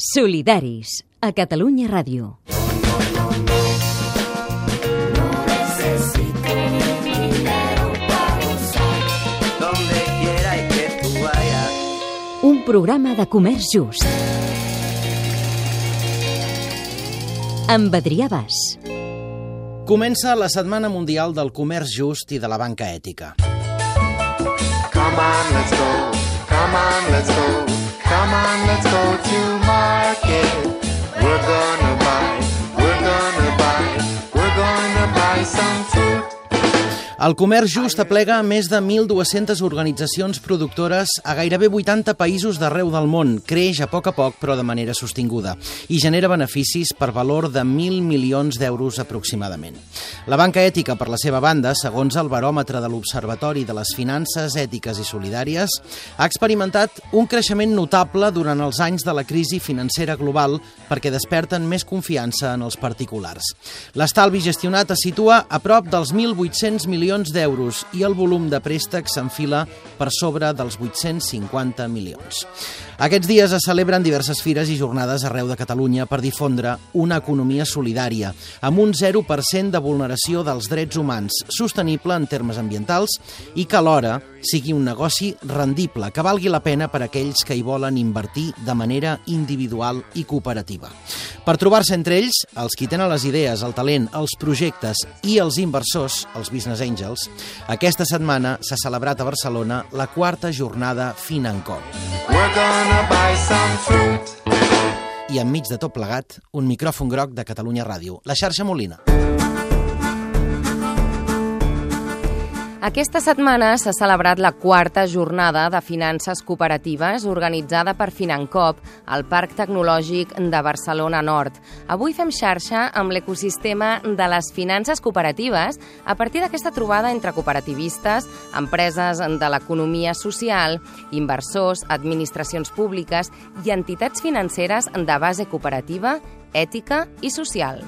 Solidaris, a Catalunya Ràdio. Un programa de comerç just. Amb Adrià Bas. Comença la Setmana Mundial del Comerç Just i de la Banca Ètica. Come on, let's go. Come on, let's go. Come on, let's go to market. El comerç just aplega més de 1.200 organitzacions productores a gairebé 80 països d'arreu del món. Creix a poc a poc, però de manera sostinguda, i genera beneficis per valor de 1.000 milions d'euros aproximadament. La banca ètica, per la seva banda, segons el baròmetre de l'Observatori de les Finances Ètiques i Solidàries, ha experimentat un creixement notable durant els anys de la crisi financera global perquè desperten més confiança en els particulars. L'estalvi gestionat es situa a prop dels 1.800 milions d'euros i el volum de préstecs s'enfila per sobre dels 850 milions. Aquests dies es celebren diverses fires i jornades arreu de Catalunya per difondre una economia solidària, amb un 0% de vulneració dels drets humans, sostenible en termes ambientals i que alhora sigui un negoci rendible, que valgui la pena per a aquells que hi volen invertir de manera individual i cooperativa. Per trobar-se entre ells, els qui tenen les idees, el talent, els projectes i els inversors, els business angels, aquesta setmana s'ha celebrat a Barcelona la quarta jornada Financop. We're gonna buy some fruit. I enmig de tot plegat, un micròfon groc de Catalunya Ràdio, la xarxa Molina. Aquesta setmana s'ha celebrat la quarta jornada de finances cooperatives organitzada per Financop al Parc Tecnològic de Barcelona Nord. Avui fem xarxa amb l'ecosistema de les finances cooperatives a partir d'aquesta trobada entre cooperativistes, empreses de l'economia social, inversors, administracions públiques i entitats financeres de base cooperativa, ètica i social.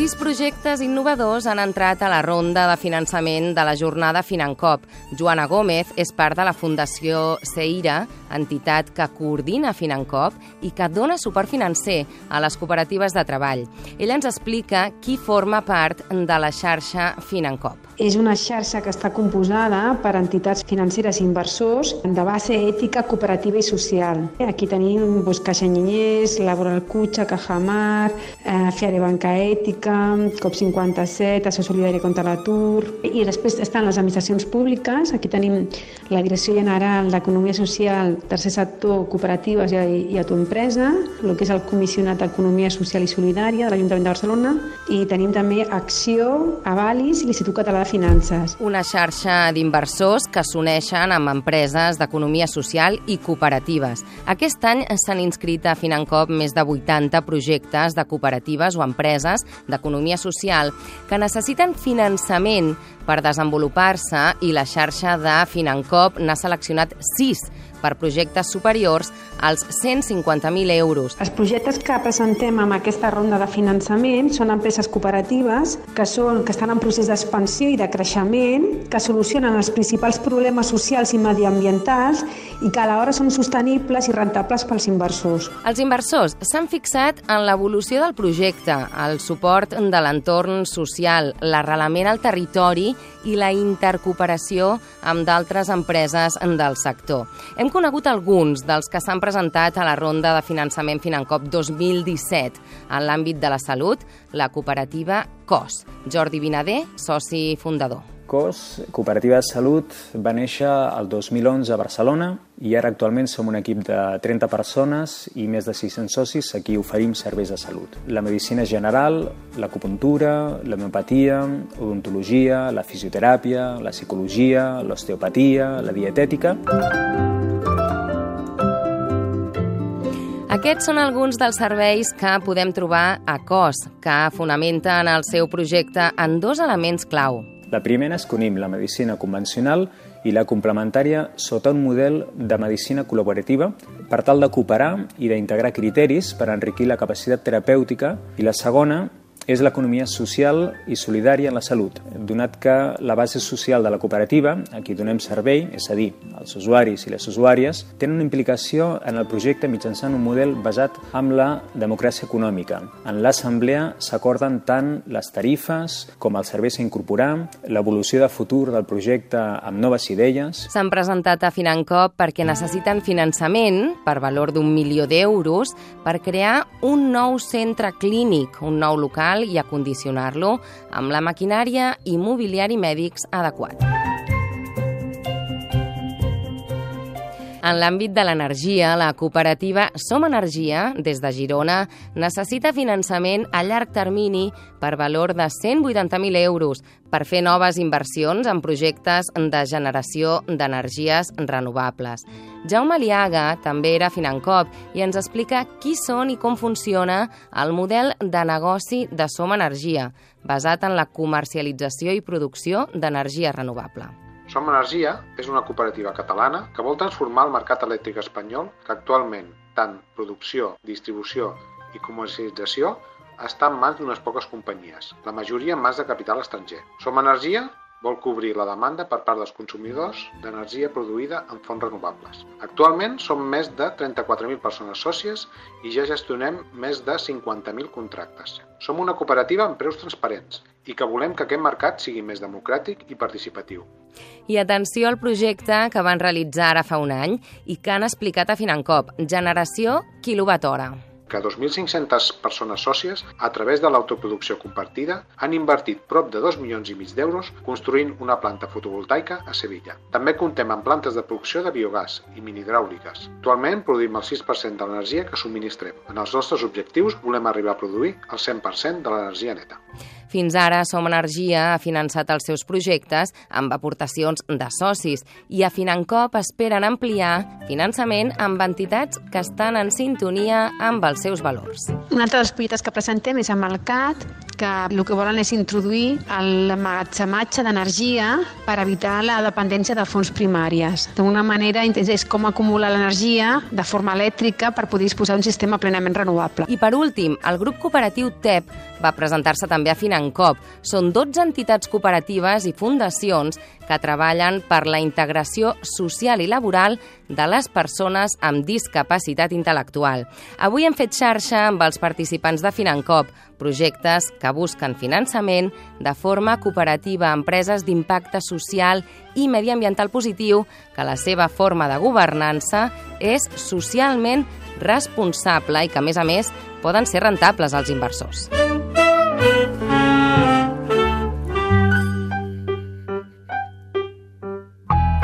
Sis projectes innovadors han entrat a la ronda de finançament de la jornada Financop. Joana Gómez és part de la Fundació Seira, entitat que coordina Financop i que dona suport financer a les cooperatives de treball. Ella ens explica qui forma part de la xarxa Financop. És una xarxa que està composada per entitats financeres i inversors de base ètica, cooperativa i social. Aquí tenim doncs, Caixa Nyinyers, Laboral Cutxa, Cajamar, eh, Fiare Banca Ètica, COP57, Associació Solidària contra l'Atur... I després estan les administracions públiques. Aquí tenim la Direcció General d'Economia Social, Tercer Sector, Cooperatives i, i Autoempresa, el que és el Comissionat d'Economia Social i Solidària de l'Ajuntament de Barcelona, i tenim també Acció, Avalis i l'Institut Català de Finances. Una xarxa d'inversors que s'uneixen amb empreses d'economia social i cooperatives. Aquest any s'han inscrit a Financop més de 80 projectes de cooperatives o empreses d'economia social que necessiten finançament per desenvolupar-se i la xarxa de Financop n'ha seleccionat 6 per projectes superiors als 150.000 euros. Els projectes que presentem amb aquesta ronda de finançament són empreses cooperatives que, són, que estan en procés d'expansió i de creixement, que solucionen els principals problemes socials i mediambientals i que alhora són sostenibles i rentables pels inversors. Els inversors s'han fixat en l'evolució del projecte, el suport de l'entorn social, l'arrelament al territori i la intercooperació amb d'altres empreses del sector. Hem conegut alguns dels que s'han presentat a la ronda de finançament Financop 2017 en l'àmbit de la salut, la cooperativa COS. Jordi Vinader, soci fundador. COS, Cooperativa de Salut, va néixer el 2011 a Barcelona i ara actualment som un equip de 30 persones i més de 600 socis a qui oferim serveis de salut. La medicina general, l'acupuntura, l'homeopatia, odontologia, la fisioteràpia, la psicologia, l'osteopatia, la dietètica... Aquests són alguns dels serveis que podem trobar a COS, que fonamenten el seu projecte en dos elements clau. La primera és que unim la medicina convencional i la complementària sota un model de medicina col·laborativa per tal de cooperar i d'integrar criteris per enriquir la capacitat terapèutica i la segona és l'economia social i solidària en la salut, donat que la base social de la cooperativa, a qui donem servei, és a dir, els usuaris i les usuàries, tenen una implicació en el projecte mitjançant un model basat en la democràcia econòmica. En l'assemblea s'acorden tant les tarifes com els serveis a incorporar, l'evolució de futur del projecte amb noves idees... S'han presentat a Financop perquè necessiten finançament per valor d'un milió d'euros per crear un nou centre clínic, un nou local i acondicionar-lo amb la maquinària i mobiliari mèdics adequat. En l'àmbit de l'energia, la cooperativa Som Energia, des de Girona, necessita finançament a llarg termini per valor de 180.000 euros per fer noves inversions en projectes de generació d'energies renovables. Jaume Liaga també era Financop i ens explica qui són i com funciona el model de negoci de Som Energia, basat en la comercialització i producció d'energia renovable. Som Energia és una cooperativa catalana que vol transformar el mercat elèctric espanyol que actualment tant producció, distribució i comercialització està en mans d'unes poques companyies, la majoria en mans de capital estranger. Som Energia vol cobrir la demanda per part dels consumidors d'energia produïda en fonts renovables. Actualment som més de 34.000 persones sòcies i ja gestionem més de 50.000 contractes. Som una cooperativa amb preus transparents i que volem que aquest mercat sigui més democràtic i participatiu. I atenció al projecte que van realitzar ara fa un any i que han explicat a Financop, Generació Kilowatt Hora que 2.500 persones sòcies, a través de l'autoproducció compartida, han invertit prop de 2 milions i mig d'euros construint una planta fotovoltaica a Sevilla. També contem amb plantes de producció de biogàs i minihidràuliques. Actualment produïm el 6% de l'energia que subministrem. En els nostres objectius volem arribar a produir el 100% de l'energia neta. Fins ara, Som Energia ha finançat els seus projectes amb aportacions de socis i a Financop esperen ampliar finançament amb entitats que estan en sintonia amb els seus valors. Un altre dels projectes que presentem és amb el CAT, que el que volen és introduir l'emmagatzematge d'energia per evitar la dependència de fonts primàries. D'una manera és com acumular l'energia de forma elèctrica per poder disposar d'un sistema plenament renovable. I per últim, el grup cooperatiu TEP va presentar-se també a Financop. Són 12 entitats cooperatives i fundacions que treballen per la integració social i laboral de les persones amb discapacitat intel·lectual. Avui hem fet xarxa amb els participants de Financop, projectes que busquen finançament de forma cooperativa a empreses d'impacte social i mediambiental positiu que la seva forma de governança és socialment responsable i que, a més a més, poden ser rentables als inversors.